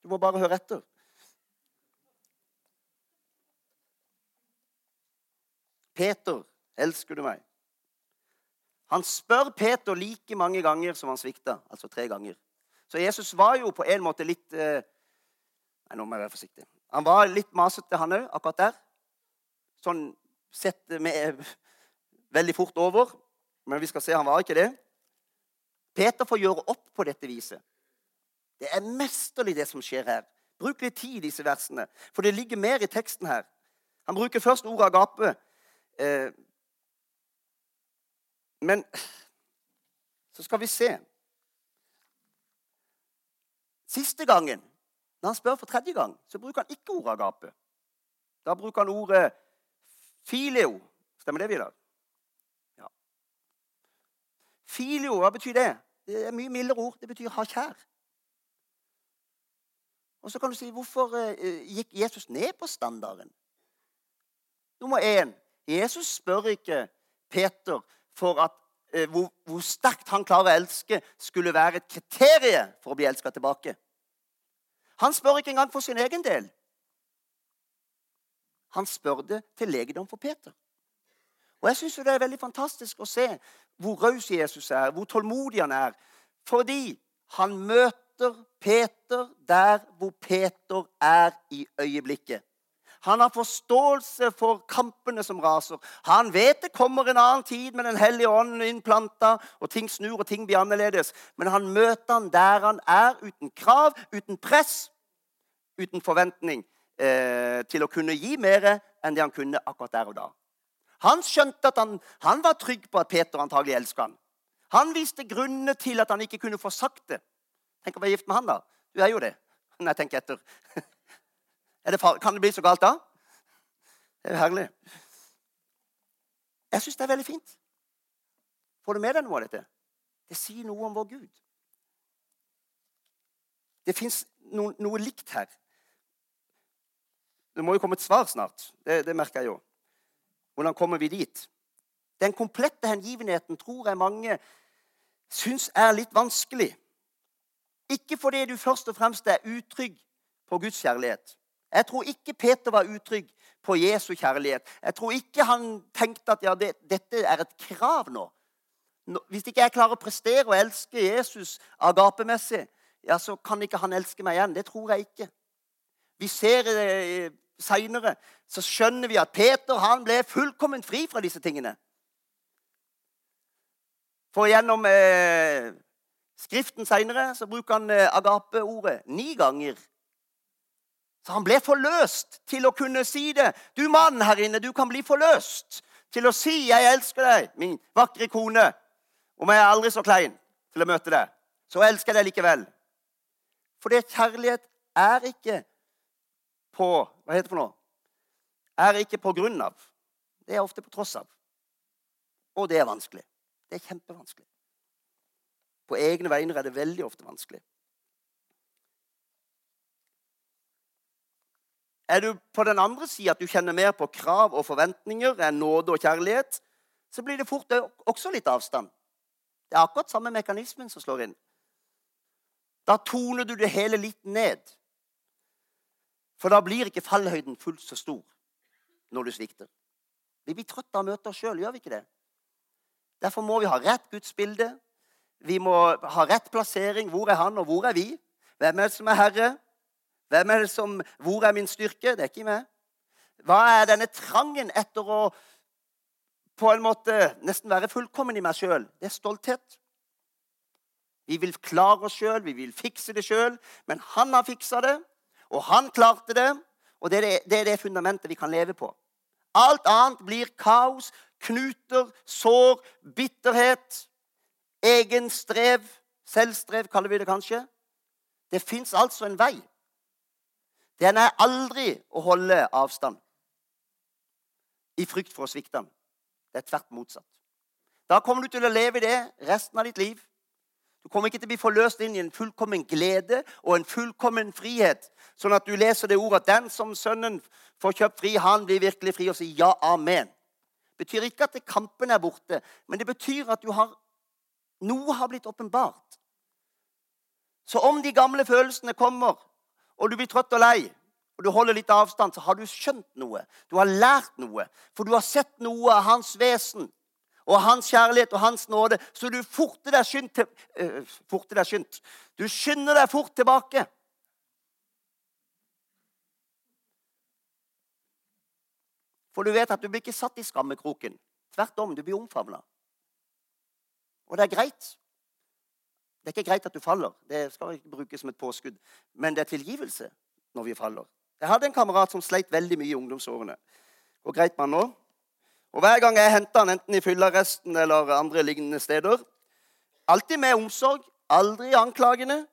Du må bare høre etter. Peter, elsker du meg? Han spør Peter like mange ganger som han svikta, altså tre ganger. Så Jesus var jo på en måte litt eh, Nei, nå må jeg være forsiktig. Han var litt masete, han òg, akkurat der. Sånn sett med veldig fort over. Men vi skal se, han var ikke det. Peter får gjøre opp på dette viset. Det er mesterlig, det som skjer her. Bruk litt tid i disse versene, for det ligger mer i teksten her. Han bruker først ordet agape. Eh, men så skal vi se. Siste gangen, når han spør for tredje gang, så bruker han ikke ordet agape. Da bruker han ordet filio. Stemmer det, Vidar? Ja. Filio, hva betyr det? Det er mye mildere ord. Det betyr ha kjær. Og så kan du si hvorfor eh, gikk Jesus ned på standarden? Nummer én Jesus spør ikke Peter for at eh, hvor, hvor, sterkt han klarer å elske, skulle være et kriterium for å bli elska tilbake. Han spør ikke engang for sin egen del. Han spør det til legedom for Peter. Og Jeg syns det er veldig fantastisk å se hvor raus Jesus er, hvor tålmodig han er. Fordi han møter Peter der hvor Peter er i øyeblikket. Han har forståelse for kampene som raser. Han vet det kommer en annen tid med Den hellige ånd innplanta, og ting snur og ting blir annerledes. Men han møter han der han er, uten krav, uten press, uten forventning eh, til å kunne gi mer enn det han kunne akkurat der og da. Han skjønte at han, han var trygg på at Peter antagelig elsket han. Han viste grunnene til at han ikke kunne få sagt det. Tenk å være gift med han, da. Du er jo det. Nei, tenk etter. Det kan det bli så galt da? Det er jo herlig. Jeg syns det er veldig fint. Får du med deg noe av dette? Det sier noe om vår Gud. Det fins noe, noe, likt her. Det må jo komme et svar snart. Det, det merker jeg jo. Hvordan kommer vi dit? Den komplette hengivenheten tror jeg mange syns er litt vanskelig. Ikke fordi du først og fremst er utrygg på Guds kjærlighet. Jeg tror ikke Peter var utrygg på Jesu kjærlighet. Jeg tror ikke han tenkte at ja, det, dette er et krav nå. Hvis ikke jeg klarer å prestere og elske Jesus agapemessig, ja, så kan ikke han elske meg igjen. Det tror jeg ikke. Vi ser det eh, seinere, så skjønner vi at Peter han ble fullkomment fri fra disse tingene. For gjennom eh, Skriften seinere bruker han eh, agape-ordet ni ganger så han ble forløst til å kunne si det. Du mann her inne, du kan bli forløst til å si 'Jeg elsker deg, min vakre kone'. Om jeg er aldri så klein til å møte deg, så elsker jeg deg likevel. For det kjærlighet er ikke på Hva heter det for noe? Er ikke på grunn av. Det er ofte på tross av. Og det er vanskelig. Det er kjempevanskelig. På egne vegne er det veldig ofte vanskelig. Er du på den andre sida at du kjenner mer på krav og forventninger enn nåde og kjærlighet, så blir det fort også litt avstand. Det er akkurat samme mekanismen som slår inn. Da toner du det hele litt ned. For da blir ikke fallhøyden fullt så stor når du svikter. Vi blir trøtte av å møte oss sjøl, gjør vi ikke det? Derfor må vi ha rett gudsbilde. Vi må ha rett plassering. Hvor er han, og hvor er vi? Hvem er det som er herre? Hvem er det som, Hvor er min styrke? Det er ikke meg. Hva er denne trangen etter å på en måte nesten være fullkommen i meg sjøl? Det er stolthet. Vi vil klare oss sjøl, vi vil fikse det sjøl. Men han har fiksa det, og han klarte det. Og det er det, det er det fundamentet vi kan leve på. Alt annet blir kaos, knuter, sår, bitterhet, egen strev. Selvstrev kaller vi det kanskje. Det fins altså en vei. Den er aldri å holde avstand i frykt for å svikte den. Det er tvert motsatt. Da kommer du til å leve i det resten av ditt liv. Du kommer ikke til å bli forløst inn i en fullkommen glede og en fullkommen frihet. Sånn at du leser det ordet at 'den som Sønnen får kjøpt fri, han blir virkelig fri', og sier ja, amen. Det betyr ikke at kampen er borte, men det betyr at har, noe har blitt åpenbart. Så om de gamle følelsene kommer, og du blir trøtt og lei, og du holder litt avstand, så har du skjønt noe. Du har lært noe. For du har sett noe av hans vesen og hans kjærlighet og hans nåde, så du forter deg skyndt til, uh, forter deg skyndt. Du skynder deg fort tilbake. For du vet at du blir ikke satt i skammekroken. Tvert om, du blir omfavna. Og det er greit. Det er ikke greit at du faller. Det skal ikke brukes som et påskudd. Men det er tilgivelse når vi faller. Jeg hadde en kamerat som sleit veldig mye i ungdomsårene. Går greit med han nå? Og Hver gang jeg henter han enten i fyllearresten eller andre lignende steder, alltid med omsorg, aldri anklagende,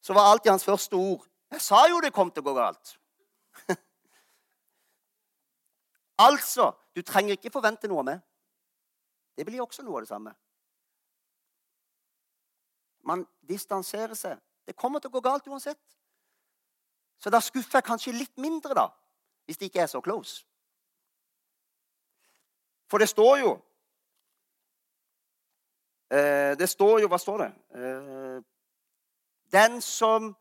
så var alltid hans første ord 'Jeg sa jo det kom til å gå galt'. altså, du trenger ikke forvente noe av meg. Det blir også noe av det samme. Man distanserer seg. Det kommer til å gå galt uansett. Så da skuffer jeg kanskje litt mindre, da, hvis det ikke er så close. For det står jo eh, Det står jo Hva står det? Eh, Den som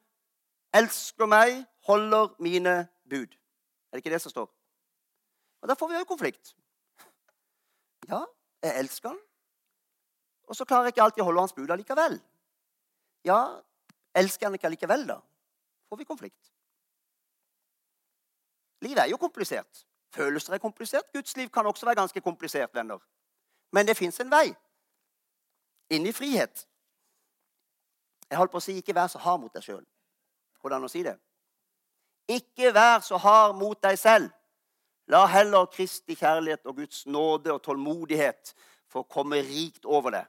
elsker meg, holder mine bud. Er det ikke det som står? Og Da får vi jo konflikt. Ja, jeg elsker han. Og så klarer jeg ikke alltid å holde hans bud allikevel. Ja, elsker han ikke allikevel, da? Får vi konflikt. Livet er jo komplisert. Følelser er komplisert. Guds liv kan også være ganske komplisert, venner. Men det fins en vei inn i frihet. Jeg holdt på å si 'ikke vær så hard mot deg sjøl'. Hvordan å si det? Ikke vær så hard mot deg selv. La heller Kristi kjærlighet og Guds nåde og tålmodighet få komme rikt over deg.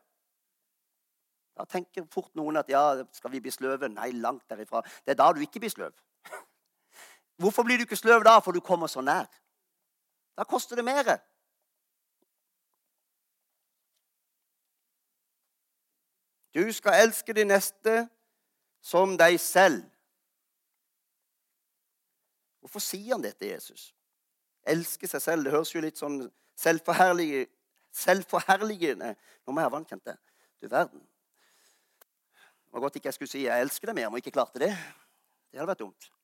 Da tenker fort noen at ja, skal vi bli sløve? Nei, langt derifra. Det er da du ikke blir sløv. Hvorfor blir du ikke sløv da? For du kommer så nær. Da koster det mer. Du skal elske de neste som deg selv. Hvorfor sier han dette, Jesus? Elske seg selv. Det høres jo litt sånn selvforherligende Nå må jeg ha vannkjent det. Du verden. Det var godt ikke jeg skulle si 'jeg elsker deg mer', om jeg ikke klarte det. Det hadde vært dumt.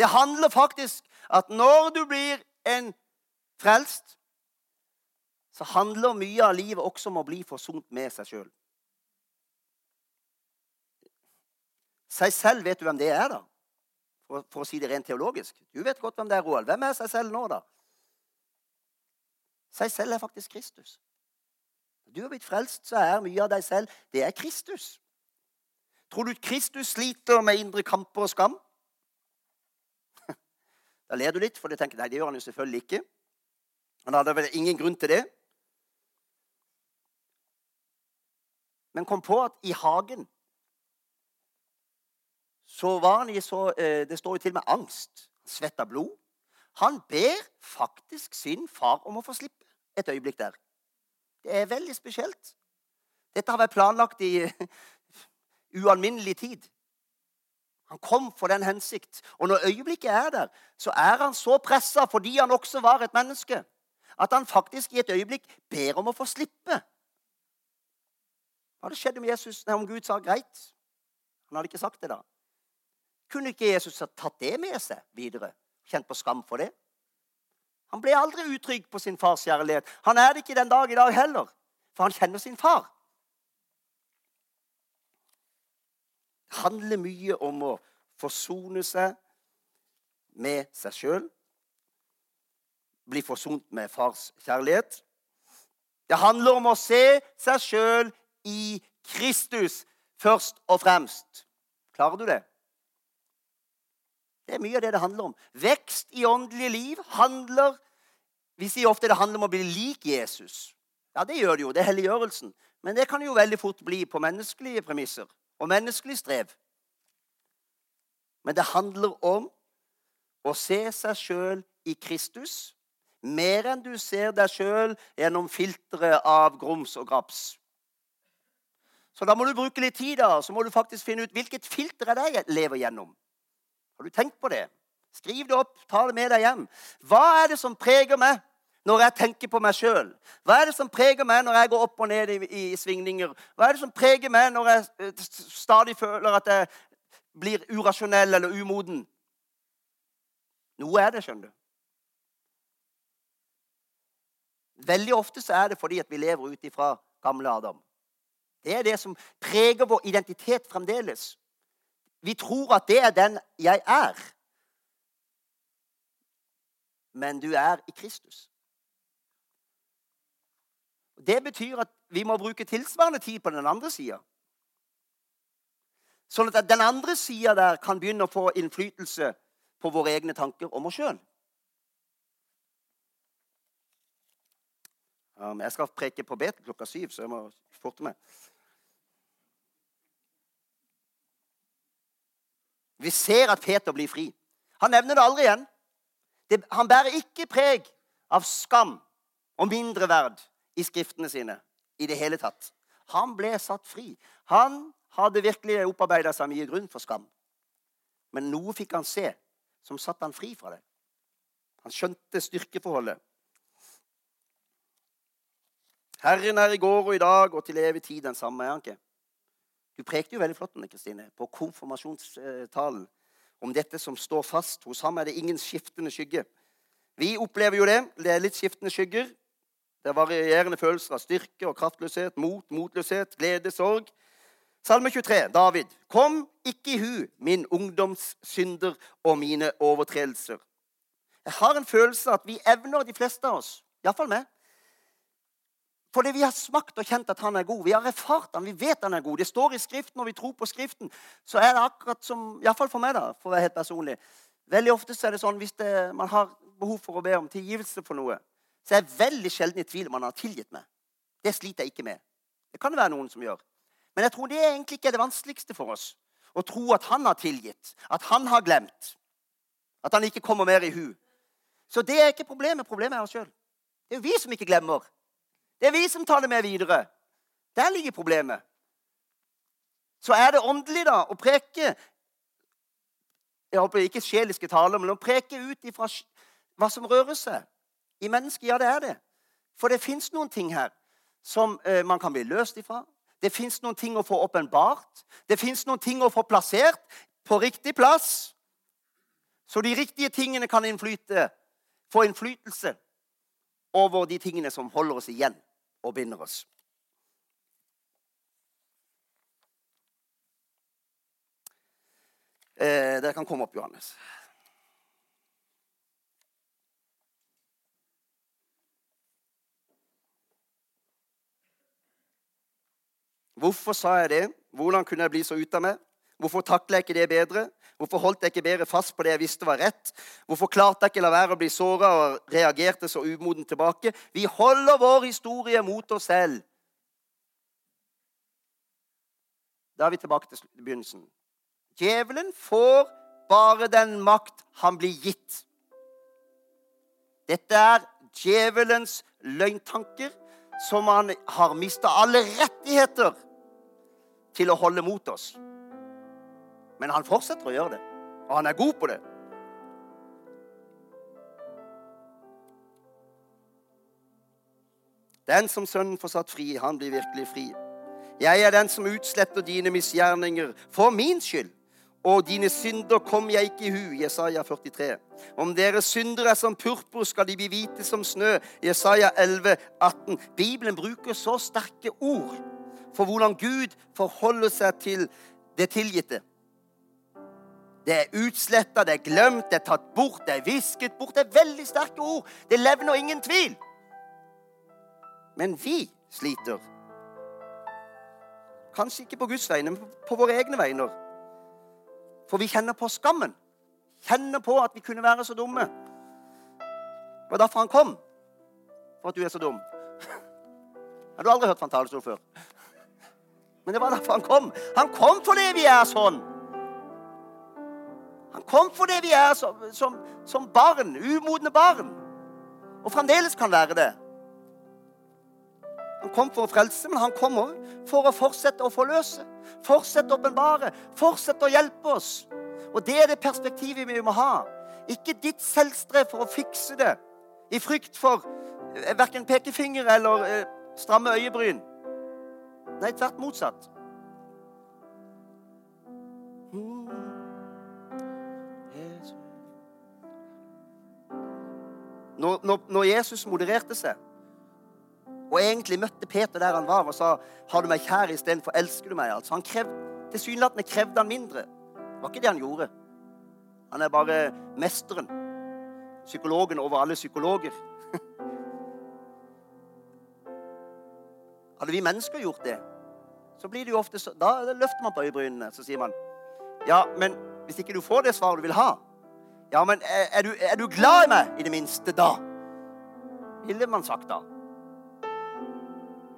Det handler faktisk at når du blir en frelst, så handler mye av livet også om å bli forsont med seg sjøl. Seg selv, vet du hvem det er, da? For, for, å si det rent teologisk. Du vet godt hvem det er, Roald. Hvem er seg selv nå, da? Seg selv er faktisk Kristus. Når du har blitt frelst, så er mye av deg selv det er Kristus. Tror du Kristus sliter med indre kamper og skam? Da ler du litt, for du tenker nei, det gjør han jo selvfølgelig ikke. Han hadde vel ingen grunn til det. Men kom på at i hagen så var han i så eh, Det står jo til med angst. Svetta blod. Han ber faktisk sin far om å få slippe et øyeblikk der. Det er veldig spesielt. Dette har vært planlagt i ualminnelig tid. Han kom for den hensikt. Og når øyeblikket er der, så er han så pressa fordi han også var et menneske, at han faktisk i et øyeblikk ber om å få slippe. Hva hadde skjedd om, Jesus, nei, om Gud sa greit? Han hadde ikke sagt det da. Kunne ikke Jesus ha tatt det med seg videre? Kjent på skam for det? Han ble aldri utrygg på sin fars kjærlighet. Han er det ikke den dag i dag heller, for han kjenner sin far. Handler mye om å forsone seg med seg sjøl. Bli forsont med fars kjærlighet. Det handler om å se seg sjøl i Kristus først og fremst. Klarer du det? Det er mye av det det handler om. Vekst i åndelig liv handler Vi sier ofte det handler om å bli lik Jesus. Ja, det gjør det jo. Det er helliggjørelsen. Men det kan jo veldig fort bli på menneskelige premisser og menneskelig strev. Men det handler om å se seg sjøl i Kristus mer enn du ser deg sjøl gjennom filteret av grums og graps. Så da må du bruke litt tid, da, så må du faktisk finne ut hvilket filter er det jeg lever gjennom. Har du tenkt på det? Skriv det opp, ta det med deg hjem. Hva er det som preger meg når jeg tenker på meg sjøl? Hva er det som preger meg når jeg går opp og ned i, i, svingninger? Hva er det som preger meg når jeg eh, stadig føler at jeg blir urasjonell eller umoden? Noe er det, skjønner du. Veldig ofte så er det fordi at vi lever ut ifra gamle Adam. Det er det som preger vår identitet fremdeles. Vi tror at det er den jeg er. Men du er i Kristus. Det betyr at vi må bruke tilsvarende tid på den andre sida. Sånn at den andre sida der kan begynne å få innflytelse på våre egne tanker om oss sjøl. Jeg skal preke på Betel klokka syv, så jeg må forte meg. Vi ser at Peter blir fri. Han nevner det aldri igjen. Det, han bærer ikke preg av skam og mindreverd i skriftene sine i det hele tatt. Han ble satt fri. Han hadde virkelig opparbeida seg mye grunn for skam. Men noe fikk han se som satte han fri fra det. Han skjønte styrkeforholdet. Herren er i går og i dag og til evig tid den samme, er han ikke? Du prekte jo veldig flott Kristine, på konfirmasjonstalen. Om dette som står fast. Hos ham er det ingen skiftende skygge. Vi opplever jo det. Det er litt skiftende skygger. Det er varierende følelser av styrke og kraftløshet, mot, motløshet, glede, sorg. Salme 23, David. Kom ikke i hu min ungdoms synder og mine overtredelser. Jeg har en følelse av at vi evner, de fleste av oss, iallfall meg, fordi vi har smakt og kjent at han er god. Vi har erfart han, vi vet han er god. Det står i Skriften, og vi tror på Skriften. Så er det akkurat som Iallfall for meg, da, for å være helt personlig. Veldig ofte er det sånn hvis det, man har behov for å be om tilgivelse for noe, så er jeg veldig sjelden i tvil om han har tilgitt meg. Det sliter jeg ikke med. Det kan det være noen som gjør. Men jeg tror det egentlig ikke er det vanskeligste for oss. Å tro at han har tilgitt, at han har glemt, at han ikke kommer mer i hu. Så det er ikke problemet. Problemet er oss sjøl. Det er jo vi som ikke glemmer. Det er vi som tar det med videre. Der ligger problemet. Så er det åndelig, da, å preke Jeg håper ikke sjeliske taler, men å preke ut ifra hva som rører seg i mennesket. Ja, det er det. For det fins noen ting her som eh, man kan bli løst ifra. Det fins noen ting å få åpenbart. Det fins noen ting å få plassert på riktig plass. Så de riktige tingene kan innflyte, få innflytelse over de tingene som holder oss igjen og binder oss. Eh, dere kan komme opp, Johannes. Hvorfor sa jeg det? Hvordan kunne jeg bli så ute av meg? Hvorfor takla jeg ikke det bedre? Hvorfor holdt jeg ikke bedre fast på det jeg visste var rett? Hvorfor klarte jeg ikke la være å bli såra og reagerte så umoden tilbake? Vi holder vår historie mot oss selv. Da er vi tilbake til begynnelsen. Djevelen får bare den makt han blir gitt. Dette er djevelens løgntanker, som han har mista alle rettigheter til å holde mot oss. Men han fortsetter å gjøre det. Og han er god på det. Den som Sønnen får satt fri, han blir virkelig fri. Jeg er den som utsletter dine misgjerninger for min skyld. Og dine synder kom jeg ikke i hu. Jesaja 43. Om deres synder er som purpur, skal de bli hvite som snø. Jesaja 11, 18. Bibelen bruker så sterke ord for hvordan Gud forholder seg til det tilgitte. Det er utsletta, det er glemt, det er tatt bort, det er visket bort. Det er veldig sterke ord. Det levner ingen tvil. Men vi sliter. Kanskje ikke på Guds vegne, men på våre egne vegner. For vi kjenner på skammen. Kjenner på at vi kunne være så dumme. Det var derfor han kom. For at du er så dum. Har du aldri hørt fra en talerstol før? Men det var derfor han kom. Han kom fordi vi er sånn. Han kom fordi vi er som, som, som barn, umodne barn. Og fremdeles kan være det. Han kom for å frelse, men han kommer for å fortsette å forløse. Fortsette å åpenbare. Fortsette å hjelpe oss. Og det er det perspektivet vi må ha. Ikke ditt selvstrev for å fikse det i frykt for eh, verken pekefinger eller eh, stramme øyebryn. Nei, tvert motsatt. Når, når, når, Jesus modererte seg og egentlig møtte Peter der han var, og sa 'Har du meg kjær istedenfor elsker du meg?' Altså, han krev, Tilsynelatende krevde han mindre. Det var ikke det han gjorde. Han er bare mesteren. Psykologen over alle psykologer. Hadde vi mennesker gjort det, så blir det jo ofte så, Da løfter man på øyebrynene så sier man Ja, men hvis ikke du får det svaret du vil ha Ja, men er du, er du glad i meg, i det minste, da? Ville man sagt da.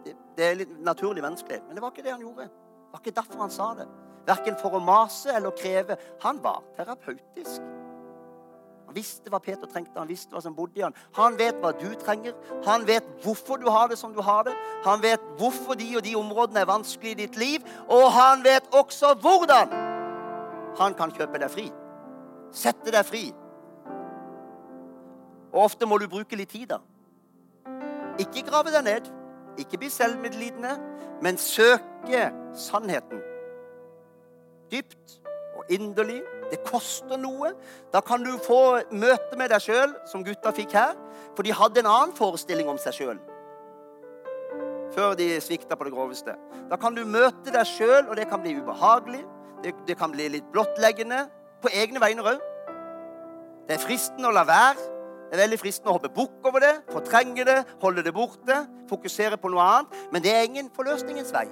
Det, det er litt naturlig menneskelig. Men det var ikke det han gjorde. Det var ikke derfor han sa det. Verken for å mase eller kreve. Han var terapeutisk. Han visste hva Peter trengte, han visste hva som bodde i han. Han vet hva du trenger. Han vet hvorfor du har det som du har det. Han vet hvorfor de og de områdene er vanskelig i ditt liv. Og han vet også hvordan han kan kjøpe deg fri. Sette deg fri. Og ofte må du bruke litt tid, da. Ikke grave deg ned. Ikke bli selvmedlidende, men søke sannheten. Dypt og inderlig. Det koster noe. Da kan du få møte med deg sjøl, som gutta fikk her. For de hadde en annen forestilling om seg sjøl før de svikta på det groveste. Da kan du møte deg sjøl, og det kan bli ubehagelig. Det, det kan bli litt blottleggende. På egne vegne òg. Det er fristende å la være. Det er veldig fristende å hoppe bukk over det, fortrenge det, holde det borte, fokusere på noe annet. Men det er ingen forløsningens vei.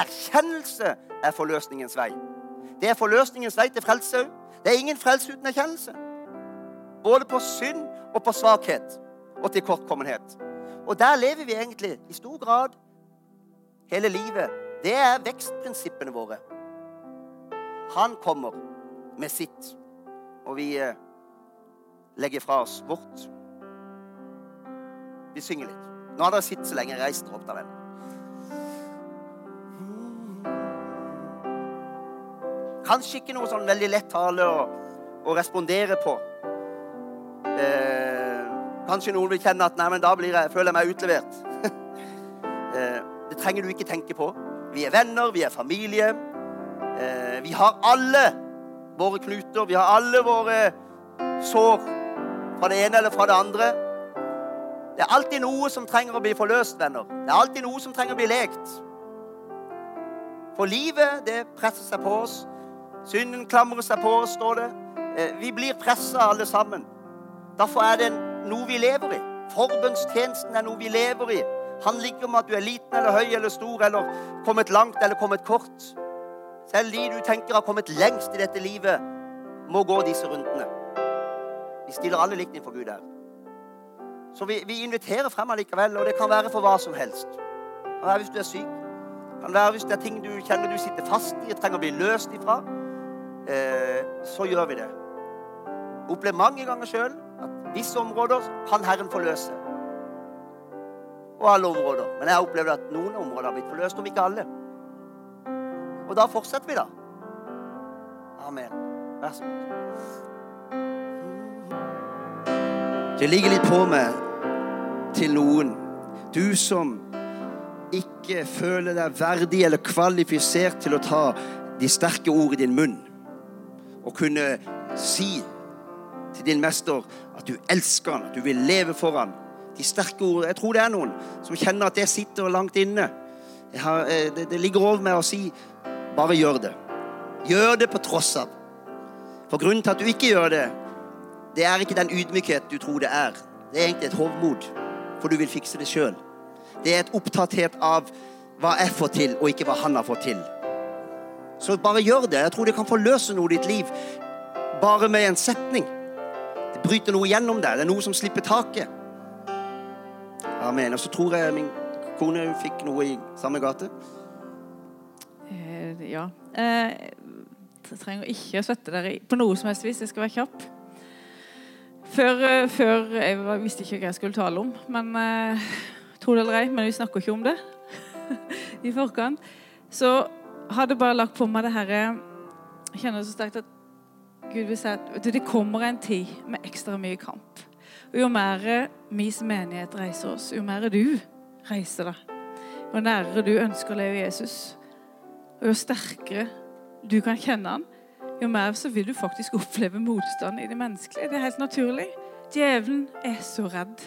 Erkjennelse er forløsningens vei. Det er forløsningens vei til frelse òg. Det er ingen frelse uten erkjennelse. Både på synd og på svakhet og til kortkommenhet. Og der lever vi egentlig i stor grad hele livet. Det er vekstprinsippene våre. Han kommer med sitt, og vi eh, legger fra oss vårt. Vi synger litt. Nå har dere sittet så lenge. Reis dere opp, da vel. Kanskje ikke noe sånn veldig lett tale å, å respondere på. Eh, kanskje noen vil kjenne at nei, men da jeg, føler jeg meg utlevert. eh, det trenger du ikke tenke på. Vi er venner, vi er familie. Eh, vi har alle våre knuter, vi har alle våre sår fra det ene eller fra det andre. Det er alltid noe som trenger å bli forløst, venner. Det er alltid noe som trenger å bli lekt. For livet, det presser seg på oss. Synden klamrer seg på står det. Eh, vi blir pressa alle sammen. Derfor er det noe vi lever i. Forbønnstjenesten er noe vi lever i. Handler ikke om at du er liten eller høy eller stor eller kommet langt eller kommet kort. Selv de du tenker har kommet lengst i dette livet, må gå disse rundene. Vi stiller alle likt innenfor Gud her. Så vi, vi inviterer frem allikevel, og det kan være for hva som helst. Det kan være hvis du er syk. Det kan være hvis det er ting du kjenner du sitter fast i og trenger å bli løst ifra eh, så gjør vi det. Opplevd mange ganger sjøl at visse områder kan Herren forløse. Og alle områder. Men jeg har opplevd at noen områder har blitt forløst, om ikke alle. Og da fortsetter vi, da. Amen. Vær så god. Det ligger litt på meg til noen. Du som ikke føler deg verdig eller kvalifisert til å ta de sterke ord i din munn å kunne si til din mester at du elsker han, at du vil leve for han. De sterke ordene. Jeg tror det er noen som kjenner at det sitter langt inne. Har, eh, det, det, ligger over med å si bare gjør det. Gjør det på tross av. For grunnen til at du ikke gjør det, det er ikke den ydmykhet du tror det er. Det er egentlig et hovmod, for du vil fikse det sjøl. Det er et opptatthet av hva jeg får til, og ikke hva han har fått til. Så bare gjør det. Jeg tror det kan forløse noe i ditt liv bare med en setning. Det bryter noe gjennom deg. Det er noe som slipper taket. Amen. Og så tror jeg min kone fikk noe i samme gate. Uh, ja. Uh, Jeg trenger ikke å svette dere på noe som helst vis. Jeg skal være kjapp. Før, eh, før Jeg visste ikke hva jeg skulle tale om, men uh, tro det eller ei, men vi snakker ikke om det i forkant. Så hadde bare lagt på meg det herre Jeg kjenner så sterkt at Gud vil si at det kommer en tid med ekstra mye kamp. Og Jo mer vi som menighet reiser oss, jo mer du reiser deg, jo nærere du ønsker å leve Jesus, og jo sterkere du kan kjenne han, jo mer så vil du faktisk oppleve motstand i det menneskelige. Det er helt naturlig. Djevelen er så redd.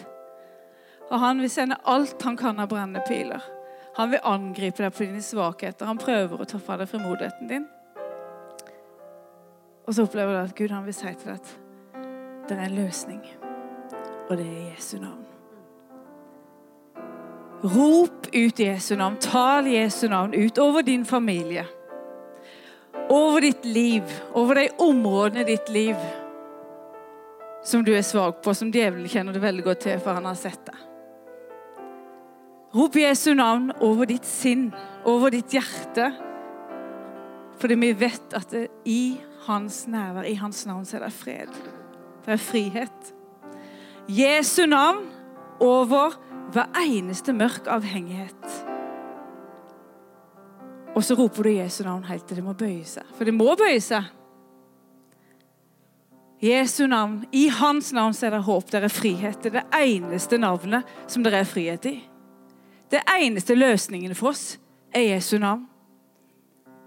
Og han vil sende alt han kan av brennende piler. Han vil angripe deg på dine svakheter. Han prøver å ta fra deg frimodigheten din. Og så opplever du at Gud han vil si til deg at det er en løsning, og det er Jesu navn. Rop ut Jesu navn, tal Jesu navn ut over din familie. Over ditt liv, over de områdene i ditt liv som du er svak på, som djevelen kjenner det veldig godt til, for han har sett det. Rop Jesu navn over ditt sinn, over ditt hjerte. Fordi vi vet at det, i hans nærvær, i hans navn, så er det fred. Det er frihet. Jesu navn over hver eneste mørk avhengighet. Og så roper du Jesu navn helt til det må bøye seg. For det må bøye seg. Jesu navn. I hans navn så er det håp, det er frihet. Det er det eneste navnet som det er frihet i. Det eneste løsningen for oss er Jesu navn.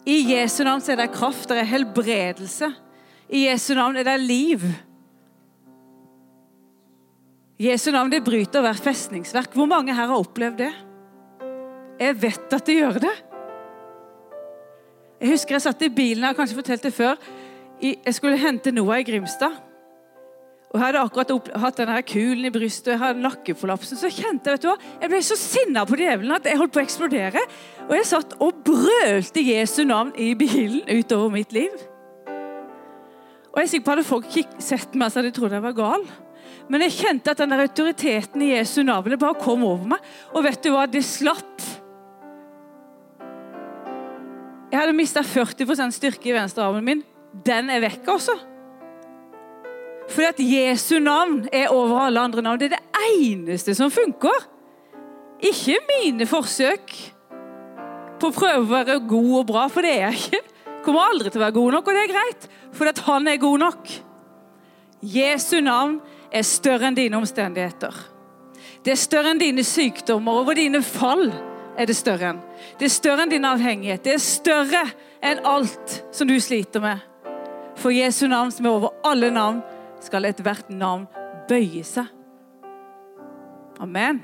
I Jesu navn er det kraft, det er helbredelse. I Jesu navn er det liv. Jesu navn det bryter hvert festningsverk. Hvor mange her har opplevd det? Jeg vet at det gjør det. Jeg husker jeg satt i bilen jeg har kanskje fortalt det før. Jeg skulle hente Noah i Grimstad. Og Jeg hadde akkurat hatt denne kulen i brystet og jeg hadde nakkeforlapsen. Så kjente jeg vet du hva, jeg ble så sinna på djevelen at jeg holdt på å eksplodere. Og jeg satt og brølte Jesu navn i bilen utover mitt liv. Og jeg er sikker på Hadde folk sett meg, så hadde de trodd jeg var gal. Men jeg kjente at den der autoriteten i Jesu navn bare kom over meg. Og vet du hva? Det slapp. Jeg hadde mista 40% styrke i venstrearmen min. Den er vekk, altså. Fordi at Jesu navn er over alle andre navn. Det er det eneste som funker. Ikke mine forsøk på å prøve å være god og bra, for det er jeg ikke. Kommer aldri til å være god nok, og det er greit, fordi at han er god nok. Jesu navn er større enn dine omstendigheter. Det er større enn dine sykdommer. Over dine fall er det større enn. Det er større enn din avhengighet. Det er større enn alt som du sliter med. For Jesu navn, som er over alle navn, skal ethvert navn bøye seg. Amen.